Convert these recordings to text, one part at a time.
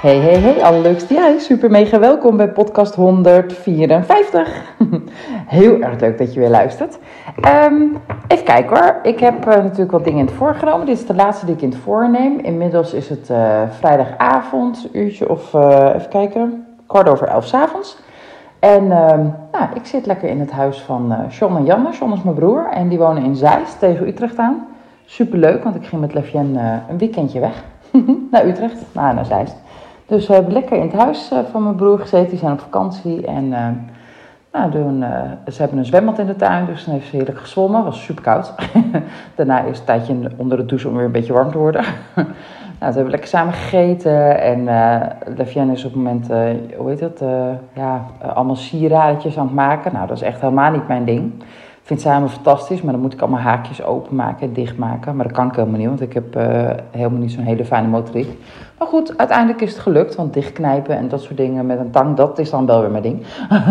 Hey, hey, hey, allerleukste jij. Super mega welkom bij podcast 154. Heel erg leuk dat je weer luistert. Ehm, even kijken hoor. Ik heb uh, natuurlijk wat dingen in het voorgenomen. Dit is de laatste die ik in het voorneem. Inmiddels is het uh, vrijdagavond, uurtje of uh, even kijken, kwart over elf s avonds. En ehm, nou, ik zit lekker in het huis van John en Janne. John is mijn broer en die wonen in Zeist tegen Utrecht aan. Super leuk, want ik ging met Lefjen een weekendje weg naar Utrecht, nou, naar Zeist. Dus we hebben lekker in het huis van mijn broer gezeten. Die zijn op vakantie en nou, doen, uh, ze hebben een zwembad in de tuin, dus dan heeft ze heerlijk gezwommen. was super koud. Daarna is het tijdje onder de douche om weer een beetje warm te worden. nou, we hebben lekker samen gegeten. En uh, is op het moment, hoe heet dat, ja, allemaal sieraadjes aan het maken. Nou, dat is echt helemaal niet mijn ding. Ik vind samen fantastisch, maar dan moet ik allemaal haakjes openmaken en dichtmaken. Maar dat kan ik helemaal niet, want ik heb helemaal niet zo'n hele fijne motoriek. Maar goed, uiteindelijk is het gelukt. Want dichtknijpen en dat soort dingen met een tang, dat is dan wel weer mijn ding.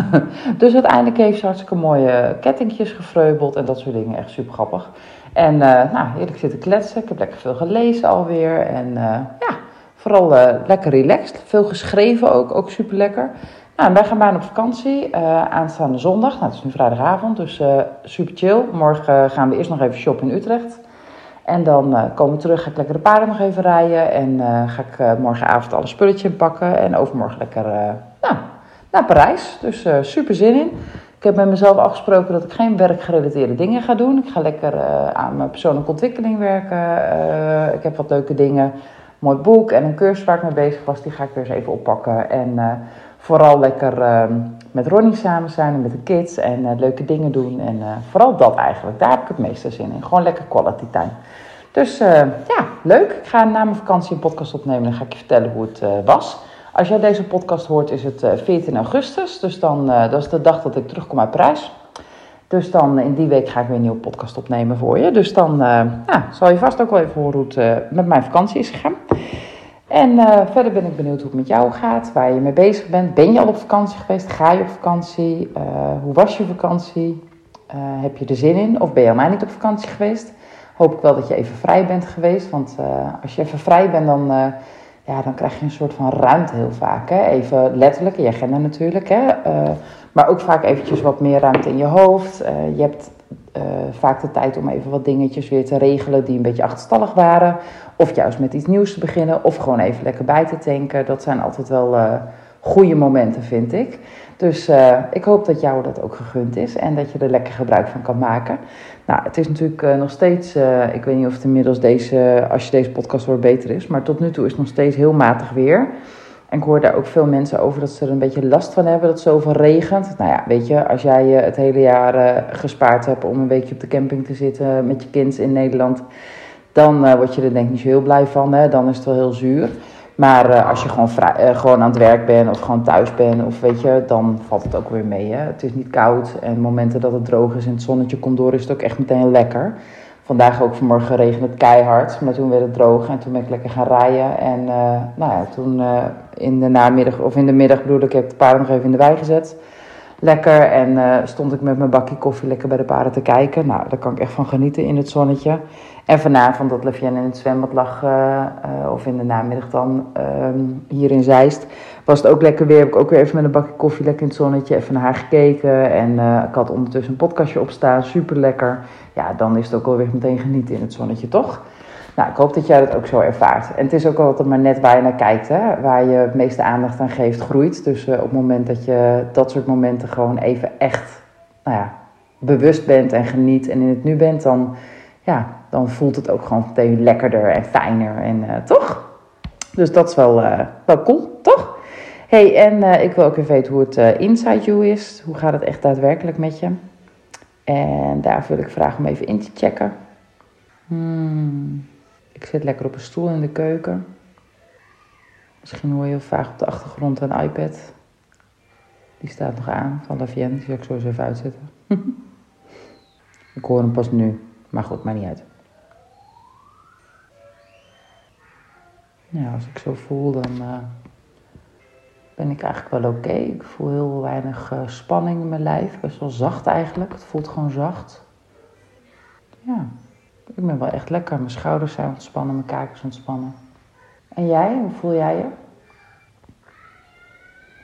dus uiteindelijk heeft ze hartstikke mooie kettingjes gefreubeld en dat soort dingen. Echt super grappig. En uh, nou, heerlijk zitten kletsen. Ik heb lekker veel gelezen alweer. En uh, ja, vooral lekker relaxed. Veel geschreven ook, ook super lekker. Nou, wij gaan bijna op vakantie. aanstaande zondag. Nou, het is nu vrijdagavond, dus super chill. Morgen gaan we eerst nog even shoppen in Utrecht. En dan komen we terug, ga ik lekker de paarden nog even rijden. En ga ik morgenavond alle spulletjes inpakken. En overmorgen lekker nou, naar Parijs. Dus super zin in. Ik heb met mezelf afgesproken dat ik geen werkgerelateerde dingen ga doen. Ik ga lekker aan mijn persoonlijke ontwikkeling werken. ik heb wat leuke dingen. mooi boek en een cursus waar ik mee bezig was. Die ga ik weer eens even oppakken. En vooral lekker ehm, met Ronnie samen zijn en met de kids. En leuke dingen doen. En vooral dat eigenlijk. Daar heb ik het meeste zin in. Gewoon lekker quality time. Dus uh, ja, leuk. Ik ga na mijn vakantie een podcast opnemen en ga ik je vertellen hoe het was. Als jij deze podcast hoort, is het uh, eh, 14 augustus. Dus dan, dat is de dag dat ik terugkom uit Parijs. Dus dan in die week ga ik weer een nieuwe podcast opnemen voor je. Dus dan zal je vast ook wel even horen hoe het met mijn vakantie is gegaan. En verder ben ik benieuwd hoe het met jou gaat, waar je mee bezig bent. Ben je al op vakantie geweest? Ga je op vakantie? hoe was je vakantie? heb je er zin in? Of ben je al mij niet op vakantie geweest? hoop ik wel dat je even vrij bent geweest. Want als je even vrij bent, dan, ja, dan krijg je een soort van ruimte heel vaak. Hè? Even letterlijk, in je agenda natuurlijk. Hè? Maar ook vaak eventjes wat meer ruimte in je hoofd. je hebt vaak de tijd om even wat dingetjes weer te regelen die een beetje achterstallig waren. Of juist met iets nieuws te beginnen. Of gewoon even lekker bij te tanken. Dat zijn altijd wel goede momenten, vind ik. Dus uh, ik hoop dat jou dat ook gegund is en dat je er lekker gebruik van kan maken. Nou, het is natuurlijk uh, nog steeds, uh, ik weet niet of het inmiddels deze, als je deze podcast hoort, beter is. Maar tot nu toe is het nog steeds heel matig weer. En ik hoor daar ook veel mensen over dat ze er een beetje last van hebben dat het zoveel regent. Nou ja, weet je, als jij het hele jaar gespaard hebt om een weekje op de camping te zitten met je kind in Nederland, dan word je er denk ik niet zo heel blij van. Hè? Dan is het wel heel zuur. Maar als je gewoon, vrij, gewoon aan het werk bent of gewoon thuis bent, of weet je, dan valt het ook weer mee. Hè? Het is niet koud en momenten dat het droog is en het zonnetje komt door, is het ook echt meteen lekker. Vandaag ook vanmorgen regende het keihard, maar toen werd het droog en toen ben ik lekker gaan rijden. En uh, nou ja, toen in de namiddag, of in de middag bedoel ik, heb ik de paarden nog even in de wei gezet. Lekker en stond ik met mijn bakje koffie lekker bij de paarden te kijken. Nou, daar kan ik echt van genieten in het zonnetje. En vanavond dat Levienne in het zwembad lag, of in de namiddag dan, uh, hier in Zeist, was het ook lekker weer. Heb ik ook weer even met een bakje koffie lekker in het zonnetje even naar haar gekeken. En eh, ik had ondertussen een podcastje opstaan, super lekker. Ja, dan is het ook alweer meteen genieten in het zonnetje, toch? Nou, ik hoop dat jij dat ook zo ervaart. En het is ook altijd maar net waar je naar kijkt, hè? waar je het meeste aandacht aan geeft, groeit. Dus op het moment dat je dat soort momenten gewoon even echt nou ja, bewust bent en geniet en in het nu bent, dan ja, dan voelt het ook gewoon meteen lekkerder en fijner. En uh, toch? Dus dat is wel, wel cool, toch? Hey, en uh, ik wil ook even weten hoe het inside you is. Hoe gaat het echt daadwerkelijk met je? En daarvoor wil ik vragen om even in te checken. Hmm. Ik zit lekker op een stoel in de keuken. Misschien hoor je heel vaak op de achtergrond een iPad. Die staat nog aan van Lavienne. Die zal ik zo even uitzetten. Ik hoor hem pas nu. Maar goed, maakt niet uit. Ja, als ik zo voel, dan uh, ben ik eigenlijk wel oké. Ik voel heel weinig uh, spanning in mijn lijf. Best wel zacht eigenlijk. Het voelt gewoon zacht. Ja, ik ben wel echt lekker. Mijn schouders zijn ontspannen, mijn kaak is ontspannen. En jij, hoe voel jij je?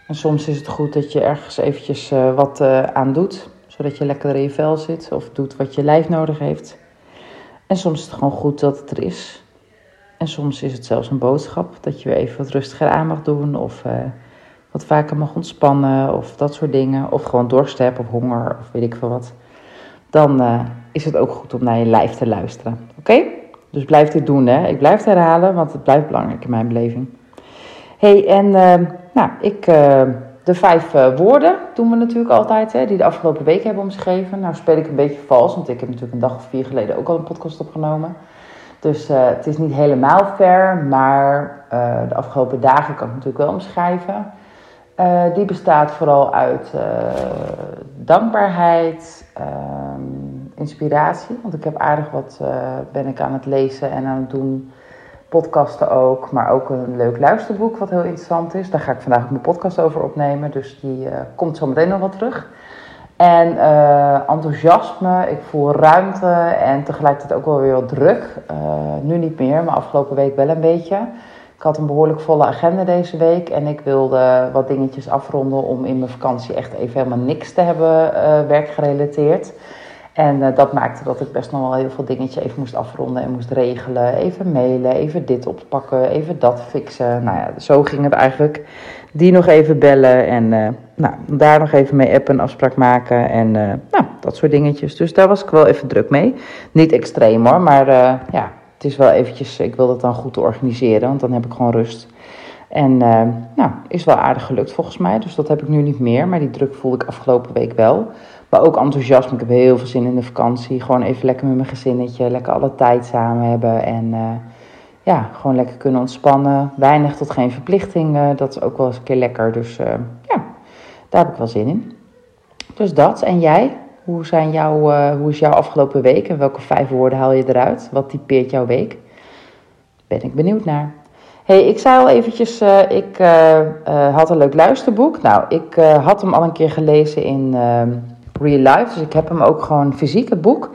En soms is het goed dat je ergens eventjes uh, wat aan doet zodat je lekker in je vel zit of doet wat je lijf nodig heeft. En soms is het gewoon goed dat het er is. En soms is het zelfs een boodschap dat je weer even wat rustiger aan mag doen of uh, wat vaker mag ontspannen of dat soort dingen. Of gewoon dorst hebt of honger of weet ik veel wat. Dan uh, is het ook goed om naar je lijf te luisteren. Oké? Dus blijf dit doen hè. Ik blijf het herhalen, want het blijft belangrijk in mijn beleving. hey, en uh, nou, ik de vijf woorden doen we natuurlijk altijd, hè, die de afgelopen week hebben omschreven. Nou speel ik een beetje vals, want ik heb natuurlijk een dag of vier geleden ook al een podcast opgenomen. Dus het is niet helemaal fair, maar de afgelopen dagen kan ik natuurlijk wel omschrijven. Die bestaat vooral uit dankbaarheid, ehm, inspiratie. Want ik heb aardig wat ben ik aan het lezen en aan het doen podcasten ook, maar ook een leuk luisterboek wat heel interessant is. Daar ga ik vandaag ook mijn podcast over opnemen, dus die komt zo meteen nog wel terug. En enthousiasme, ik voel ruimte en tegelijkertijd ook wel weer wat druk. Nu niet meer, maar afgelopen week wel een beetje. Ik had een behoorlijk volle agenda deze week en ik wilde wat dingetjes afronden om in mijn vakantie echt even helemaal niks te hebben werkgerelateerd. En uh, dat maakte dat ik best nog wel heel veel dingetjes even moest afronden en moest regelen. Even mailen, even dit oppakken, even dat fixen. Nou ja, zo ging het eigenlijk. Die nog even bellen en uh, nou, daar nog even mee appen, afspraak maken en nou, dat soort dingetjes. Dus daar was ik wel even druk mee. Niet extreem hoor, maar ja, is wel eventjes, ik wil dat dan goed organiseren, want dan heb ik gewoon rust. En nou, is wel aardig gelukt volgens mij, dus dat heb ik nu niet meer. Maar die druk voelde ik afgelopen week wel. Maar ook enthousiasme. Ik heb heel veel zin in de vakantie. Gewoon even lekker met mijn gezinnetje. Lekker alle tijd samen hebben. En uh, ja, gewoon lekker kunnen ontspannen. Weinig tot geen verplichtingen. Dat is ook wel eens een keer lekker. Dus uh, ja, daar heb ik wel zin in. Dus dat. En jij? Hoe, zijn jouw, uh, hoe is jouw afgelopen week? En welke vijf woorden haal je eruit? Wat typeert jouw week? Ben ik benieuwd naar. hey, ik zei al eventjes, uh, ik uh, had een leuk luisterboek. Nou, ik had hem al een keer gelezen in ehm, Real Life. Dus ik heb hem ook gewoon fysiek, het boek.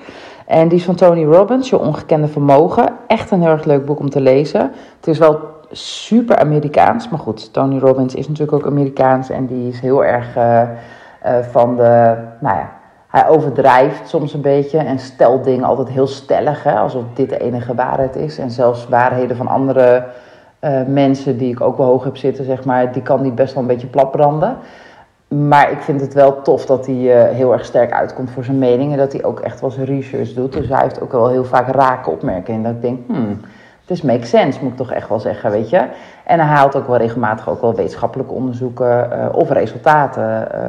En die is van Tony Robbins, Je Ongekende Vermogen. Echt een heel erg leuk boek om te lezen. Het is wel super Amerikaans. Maar goed, Tony Robbins is natuurlijk ook Amerikaans. En die is heel erg van de, nou ja, hij overdrijft soms een beetje en stelt dingen altijd heel stellig. Hè, alsof dit de enige waarheid is. En zelfs waarheden van andere uh, mensen die ik ook wel hoog heb zitten, zeg maar, die kan die best wel een beetje platbranden. Maar ik vind het wel tof dat hij uh, heel erg sterk uitkomt voor zijn mening. En dat hij ook echt wel zijn research doet. Dus hij heeft ook wel heel vaak rake opmerkingen. Dat ik denk, hmm, this makes sense, moet ik toch echt wel zeggen, weet je. En hij haalt ook wel regelmatig ook wel wetenschappelijke onderzoeken uh, of resultaten uh,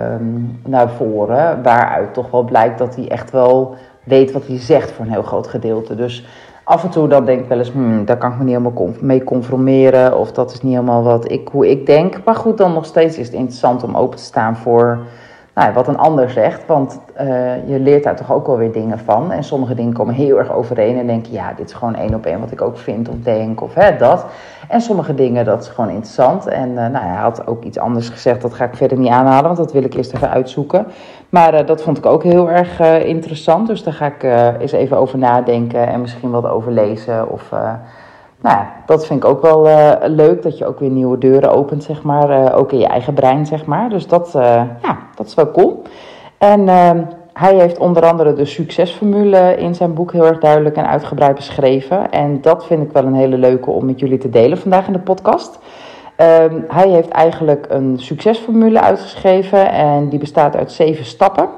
naar voren. Waaruit toch wel blijkt dat hij echt wel weet wat hij zegt voor een heel groot gedeelte. Dus af en toe dan denk ik wel eens, hmm, daar kan ik me niet helemaal mee conformeren. Of dat is niet helemaal wat ik, hoe ik denk. Maar goed, dan nog steeds is het interessant om open te staan voor nou, wat een ander zegt. Want uh, je leert daar toch ook wel weer dingen van. En sommige dingen komen heel erg overeen. En denk je, ja, dit is gewoon één op één wat ik ook vind of denk of hè, dat. En sommige dingen, dat is gewoon interessant. En uh, nou, hij had ook iets anders gezegd. Dat ga ik verder niet aanhalen, want dat wil ik eerst even uitzoeken. Maar uh, dat vond ik ook heel erg interessant. Dus daar ga ik eens even over nadenken en misschien wat over lezen of nou ja, dat vind ik ook wel uh, leuk. Dat je ook weer nieuwe deuren opent, zeg maar. Uh, ook in je eigen brein, zeg maar. Dus dat, uh, ja, dat is wel cool. En ehm, hij heeft onder andere de succesformule in zijn boek heel erg duidelijk en uitgebreid beschreven. En dat vind ik wel een hele leuke om met jullie te delen vandaag in de podcast. Um, hij heeft eigenlijk een succesformule uitgeschreven en die bestaat uit zeven stappen.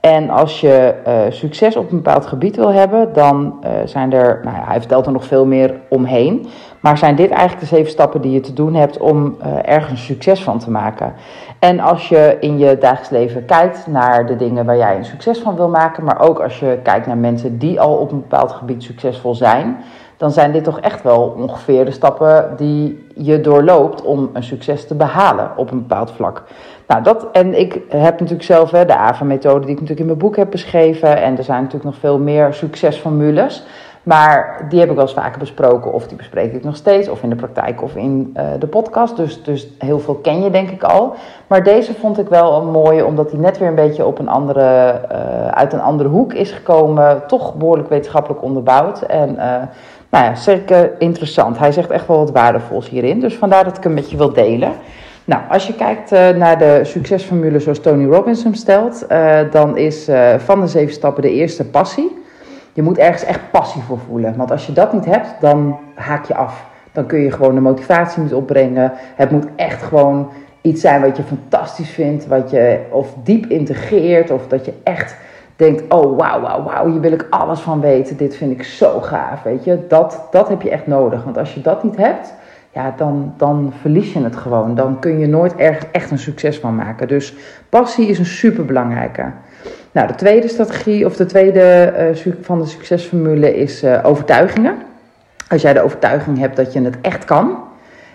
En als je uh, succes op een bepaald gebied wil hebben, dan uh, zijn er, nou ja, hij vertelt er nog veel meer omheen. Maar zijn dit eigenlijk de zeven stappen die je te doen hebt om uh, ergens succes van te maken? En als je in je dagelijks leven kijkt naar de dingen waar jij een succes van wil maken, maar ook als je kijkt naar mensen die al op een bepaald gebied succesvol zijn, dan zijn dit toch echt wel ongeveer de stappen die je doorloopt om een succes te behalen op een bepaald vlak. Nou, dat, en ik heb natuurlijk zelf hè, de AVA-methode die ik natuurlijk in mijn boek heb beschreven. En er zijn natuurlijk nog veel meer succesformules. Maar die heb ik wel eens vaker besproken, of die bespreek ik nog steeds, of in de praktijk of in uh, de podcast. Dus, dus heel veel ken je denk ik al. Maar deze vond ik wel een mooie, omdat die net weer een beetje op een andere, uh, uit een andere hoek is gekomen. Toch behoorlijk wetenschappelijk onderbouwd. En uh, nou ja, zeker interessant. Hij zegt echt wel wat waardevols hierin. Dus vandaar dat ik hem met je wil delen. Nou, als je kijkt uh, naar de succesformule zoals Tony Robbins hem stelt, uh, dan is uh, van de zeven stappen de eerste passie. Je moet ergens echt passie voor voelen. Want als je dat niet hebt, dan haak je af. Dan kun je gewoon de motivatie niet opbrengen. Het moet echt gewoon iets zijn wat je fantastisch vindt, wat je of diep integreert, of dat je echt denkt: oh wauw, wauw, wauw, hier wil ik alles van weten. Dit vind ik zo gaaf. Weet je, dat, dat heb je echt nodig. Want als je dat niet hebt ja, dan, dan verlies je het gewoon. Dan kun je nooit echt een succes van maken. Dus passie is een superbelangrijke. Nou, de tweede strategie, of de tweede uh, van de succesformule is uh, overtuigingen. Als jij de overtuiging hebt dat je het echt kan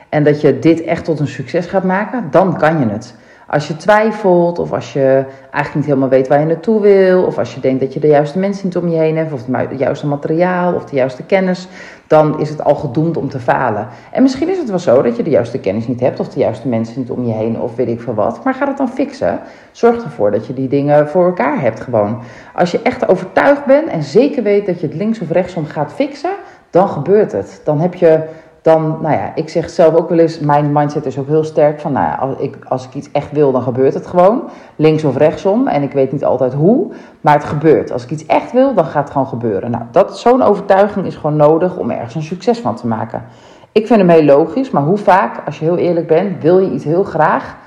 en dat je dit echt tot een succes gaat maken, dan kan je het. Als je twijfelt of als je eigenlijk niet helemaal weet waar je naartoe wil, of als je denkt dat je de juiste mensen niet om je heen hebt, of het juiste materiaal of de juiste kennis, dan is het al gedoemd om te falen. En misschien is het wel zo dat je de juiste kennis niet hebt, of de juiste mensen niet om je heen, of weet ik veel wat. Maar ga het dan fixen. Zorg ervoor dat je die dingen voor elkaar hebt gewoon. Als je echt overtuigd bent en zeker weet dat je het links of rechtsom gaat fixen, dan gebeurt het. Dan heb je dan, nou ja, ik zeg zelf ook wel eens, mijn mindset is ook heel sterk van, nou ja, als ik, als ik iets echt wil, dan gebeurt het gewoon. Links of rechtsom. En ik weet niet altijd hoe, maar het gebeurt. Als ik iets echt wil, dan gaat het gewoon gebeuren. Nou, dat, zo'n overtuiging is gewoon nodig om ergens een succes van te maken. Ik vind hem heel logisch, maar hoe vaak, als je heel eerlijk bent, wil je iets heel graag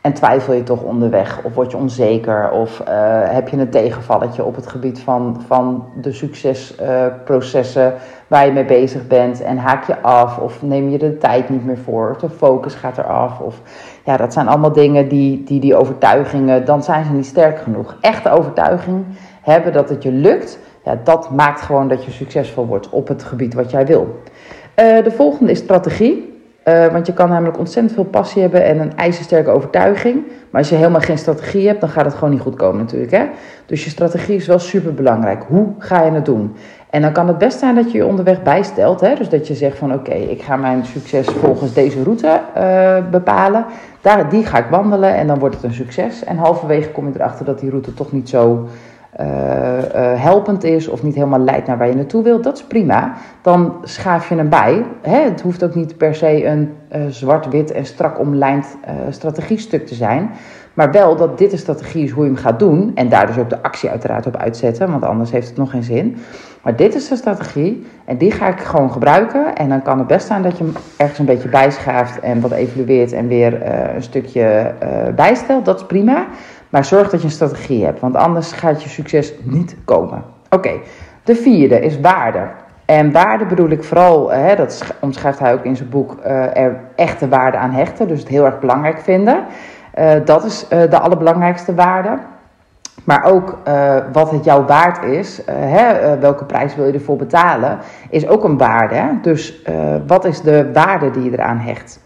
en twijfel je toch onderweg? Of word je onzeker? Of uh, heb je een tegenvalletje op het gebied van, van de succesprocessen uh, waar je mee bezig bent? En haak je af? Of neem je de tijd niet meer voor? Of de focus gaat eraf? Of ja, dat zijn allemaal dingen die, die die overtuigingen, dan zijn ze niet sterk genoeg. Echte overtuiging hebben dat het je lukt, ja, dat maakt gewoon dat je succesvol wordt op het gebied wat jij wil. Uh, de volgende is strategie. Uh, want je kan namelijk ontzettend veel passie hebben en een ijzersterke overtuiging. Maar als je helemaal geen strategie hebt, dan gaat het gewoon niet goed komen natuurlijk. Hè? Dus je strategie is wel super belangrijk. Hoe ga je het doen? En dan kan het best zijn dat je je onderweg bijstelt. Hè? Dus dat je zegt van oké, ik ga mijn succes volgens deze route uh, bepalen. Daar, die ga ik wandelen en dan wordt het een succes. En halverwege kom je erachter dat die route toch niet zo uh, helpend is of niet helemaal leidt naar waar je naartoe wilt, dat is prima. Dan schaaf je hem bij. Hè? Het hoeft ook niet per se een uh, zwart-wit en strak omlijnd strategiestuk te zijn. Maar wel dat dit een strategie is hoe je hem gaat doen. En daar dus ook de actie uiteraard op uitzetten, want anders heeft het nog geen zin. Maar dit is de strategie en die ga ik gewoon gebruiken. En dan kan het best zijn dat je hem ergens een beetje bijschaaft en wat evalueert en weer een stukje bijstelt. Dat is prima. Maar zorg dat je een strategie hebt, want anders gaat je succes niet komen. Oké, de vierde is waarde. En waarde bedoel ik vooral, hè, dat omschrijft hij ook in zijn boek, uh, er echte waarde aan hechten. Dus het heel erg belangrijk vinden. Uh, dat is de allerbelangrijkste waarde. Maar ook wat het jou waard is, hè, welke prijs wil je ervoor betalen, is ook een waarde. Dus wat is de waarde die je eraan hecht?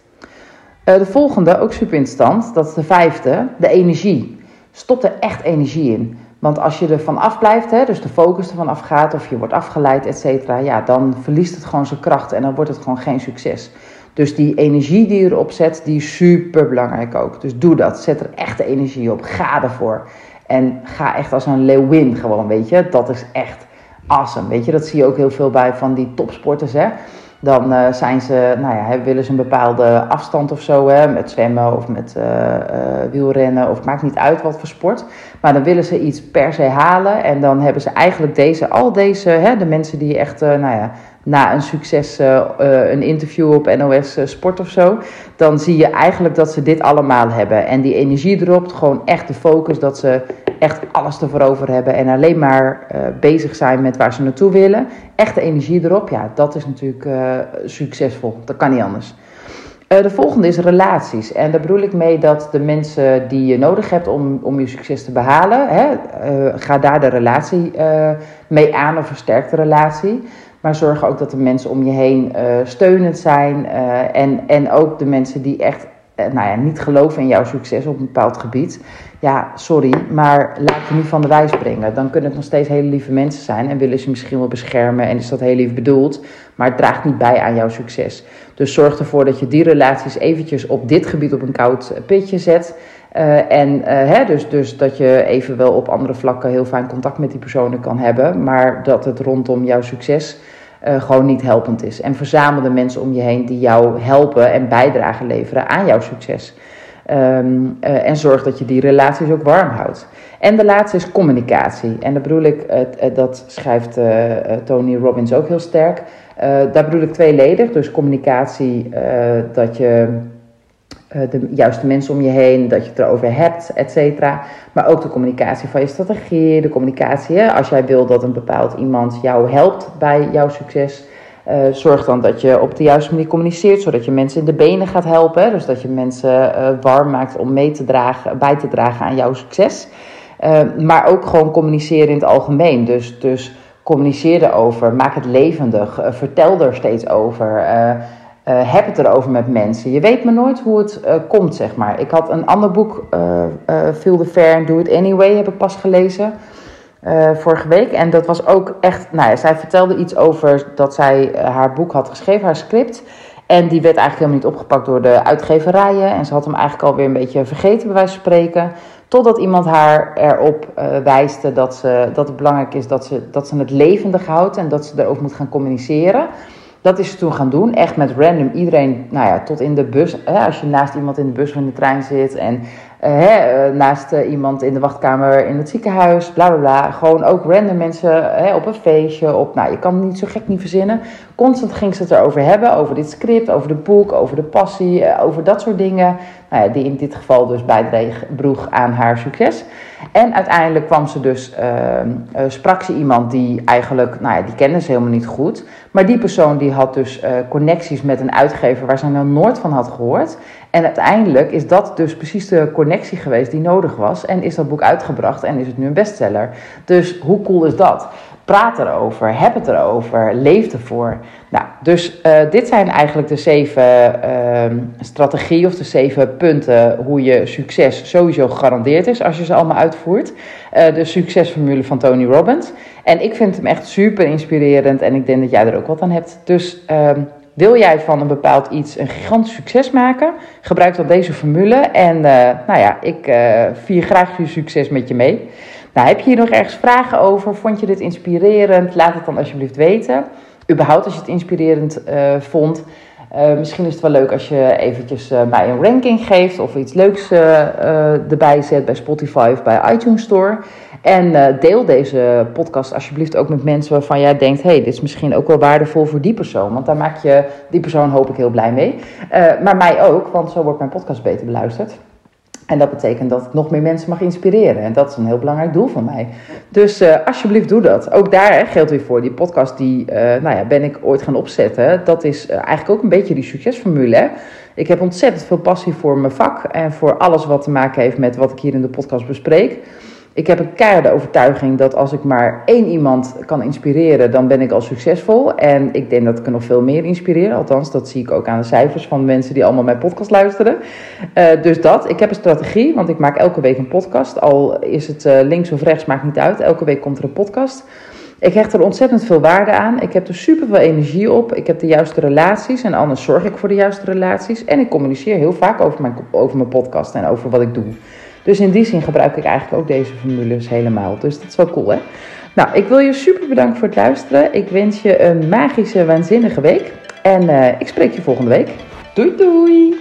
de volgende, ook super interessant, dat is de vijfde, de energie stop er echt energie in. Want als je er van afblijft, hè, dus de focus ervan afgaat of je wordt afgeleid, et cetera, ja, dan verliest het gewoon zijn kracht en dan wordt het gewoon geen succes. Dus die energie die je erop zet, die is super belangrijk ook. Dus doe dat. Zet er echt de energie op. Ga ervoor. En ga echt als een leeuwin gewoon, weet je. Dat is echt awesome, weet je. Dat zie je ook heel veel bij van die topsporters, hè. Dan uh, zijn ze, nou ja, willen ze een bepaalde afstand of zo, hè, met zwemmen of met uh, uh, wielrennen, of maakt niet uit wat voor sport. Maar dan willen ze iets per se halen en dan hebben ze eigenlijk deze, al deze, hè, de mensen die echt, nou ja, na een succes een interview op NOS Sport of zo, dan zie je eigenlijk dat ze dit allemaal hebben. En die energie erop, gewoon echt de focus dat ze echt alles ervoor over hebben en alleen maar uh, bezig zijn met waar ze naartoe willen. Echte energie erop, ja, dat is natuurlijk uh, succesvol. Dat kan niet anders. Uh, de volgende is relaties. En daar bedoel ik mee dat de mensen die je nodig hebt om, om je succes te behalen, hè, ga daar de relatie mee aan, of versterk de relatie. Maar zorg ook dat de mensen om je heen steunend zijn. en, en ook de mensen die echt nou ja, niet geloven in jouw succes op een bepaald gebied ja, sorry, maar laat je niet van de wijs brengen. Dan kunnen het nog steeds hele lieve mensen zijn en willen ze misschien wel beschermen en is dat heel lief bedoeld, maar het draagt niet bij aan jouw succes. Dus zorg ervoor dat je die relaties eventjes op dit gebied op een koud pitje zet. Uh, en hè, dus, dus dat je even wel op andere vlakken heel fijn contact met die personen kan hebben, maar dat het rondom jouw succes uh, gewoon niet helpend is. En verzamel de mensen om je heen die jou helpen en bijdragen leveren aan jouw succes. Um, uh, en zorg dat je die relaties ook warm houdt. En de laatste is communicatie. En daar bedoel ik, uh, dat schrijft Tony Robbins ook heel sterk. daar bedoel ik tweeledig. Dus communicatie, dat je de juiste mensen om je heen, dat je het erover hebt, et cetera. Maar ook de communicatie van je strategie, de communicatie. Hè? Als jij wil dat een bepaald iemand jou helpt bij jouw succes uh, zorg dan dat je op de juiste manier communiceert, zodat je mensen in de benen gaat helpen. Dus dat je mensen uh, warm maakt om mee te dragen, bij te dragen aan jouw succes. Maar ook gewoon communiceren in het algemeen. Dus, dus communiceer erover, maak het levendig, vertel er steeds over. Heb het erover met mensen. Je weet maar nooit hoe het komt, zeg maar. Ik had een ander boek, Feel the Fair and Do It Anyway, heb ik pas gelezen. Uh, vorige week. En dat was ook echt. Nou ja, zij vertelde iets over dat zij uh, haar boek had geschreven, haar script. En die werd eigenlijk helemaal niet opgepakt door de uitgeverijen. En ze had hem eigenlijk alweer een beetje vergeten, bij wijze van spreken. Totdat iemand haar erop uh, wijste dat, ze, dat het belangrijk is dat ze, dat ze het levendig houdt en dat ze erover moet gaan communiceren. Dat is ze toen gaan doen, echt met random iedereen, nou ja, tot in de bus. Hè, als je naast iemand in de bus of in de trein zit en uh, hè, uh, naast uh, iemand in de wachtkamer in het ziekenhuis, bla bla bla. Gewoon ook random mensen hè, op een feestje, op, nou je kan het niet zo gek niet verzinnen. Constant ging ze het erover hebben, over dit script, over de boek, over de passie, over dat soort dingen. Nou ja, die in dit geval dus bijdroeg aan haar succes. En uiteindelijk kwam ze dus, ehm, sprak ze iemand die eigenlijk, nou ja, die kende ze helemaal niet goed. Maar die persoon die had dus connecties met een uitgever waar ze nou nooit van had gehoord. En uiteindelijk is dat dus precies de connectie geweest die nodig was. En is dat boek uitgebracht en is het nu een bestseller. Dus hoe cool is dat? Praat erover, heb het erover, leef ervoor. Nou, dus uh, dit zijn eigenlijk de zeven uh, strategieën of de zeven punten hoe je succes sowieso gegarandeerd is als je ze allemaal uitvoert. Uh, de succesformule van Tony Robbins. En ik vind hem echt super inspirerend en ik denk dat jij er ook wat aan hebt. Dus ehm, wil jij van een bepaald iets een gigantisch succes maken? Gebruik dan deze formule. En uh, nou ja, ik vier graag je succes met je mee. Nou, heb je hier nog ergens vragen over? Vond je dit inspirerend? Laat het dan alsjeblieft weten. Überhaupt als je het inspirerend uh, vond. misschien is het wel leuk als je eventjes mij een ranking geeft of iets leuks erbij zet bij Spotify of bij iTunes Store. En deel deze podcast alsjeblieft ook met mensen waarvan jij denkt: hey, dit is misschien ook wel waardevol voor die persoon. Want daar maak je die persoon, hoop ik, heel blij mee. Maar mij ook, want zo wordt mijn podcast beter beluisterd. En dat betekent dat ik nog meer mensen mag inspireren. En dat is een heel belangrijk doel van mij. Dus uh, alsjeblieft doe dat. Ook daar geldt weer voor. Die podcast die nou ja, ben ik ooit gaan opzetten. Dat is eigenlijk ook een beetje die succesformule. Ik heb ontzettend veel passie voor mijn vak. En voor alles wat te maken heeft met wat ik hier in de podcast bespreek. Ik heb een keiharde overtuiging dat als ik maar één iemand kan inspireren, dan ben ik al succesvol. En ik denk dat ik er nog veel meer inspireer. Althans, dat zie ik ook aan de cijfers van mensen die allemaal mijn podcast luisteren. Uh, dus dat. Ik heb een strategie, want ik maak elke week een podcast. Al is het uh, links of rechts, maakt niet uit. Elke week komt er een podcast. Ik hecht er ontzettend veel waarde aan. Ik heb er super veel energie op. Ik heb de juiste relaties en anders zorg ik voor de juiste relaties. En ik communiceer heel vaak over mijn, over mijn podcast en over wat ik doe. Dus in die zin gebruik ik eigenlijk ook deze formules helemaal. Dus dat is wel cool, hè? Nou, ik wil je super bedanken voor het luisteren. Ik wens je een magische, waanzinnige week. En uh, ik spreek je volgende week. Doei, doei!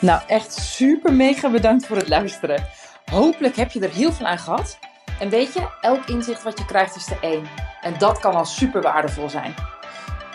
Nou, echt super mega bedankt voor het luisteren. Hopelijk heb je er heel veel aan gehad. En weet je, elk inzicht wat je krijgt is de één. En dat kan al super waardevol zijn.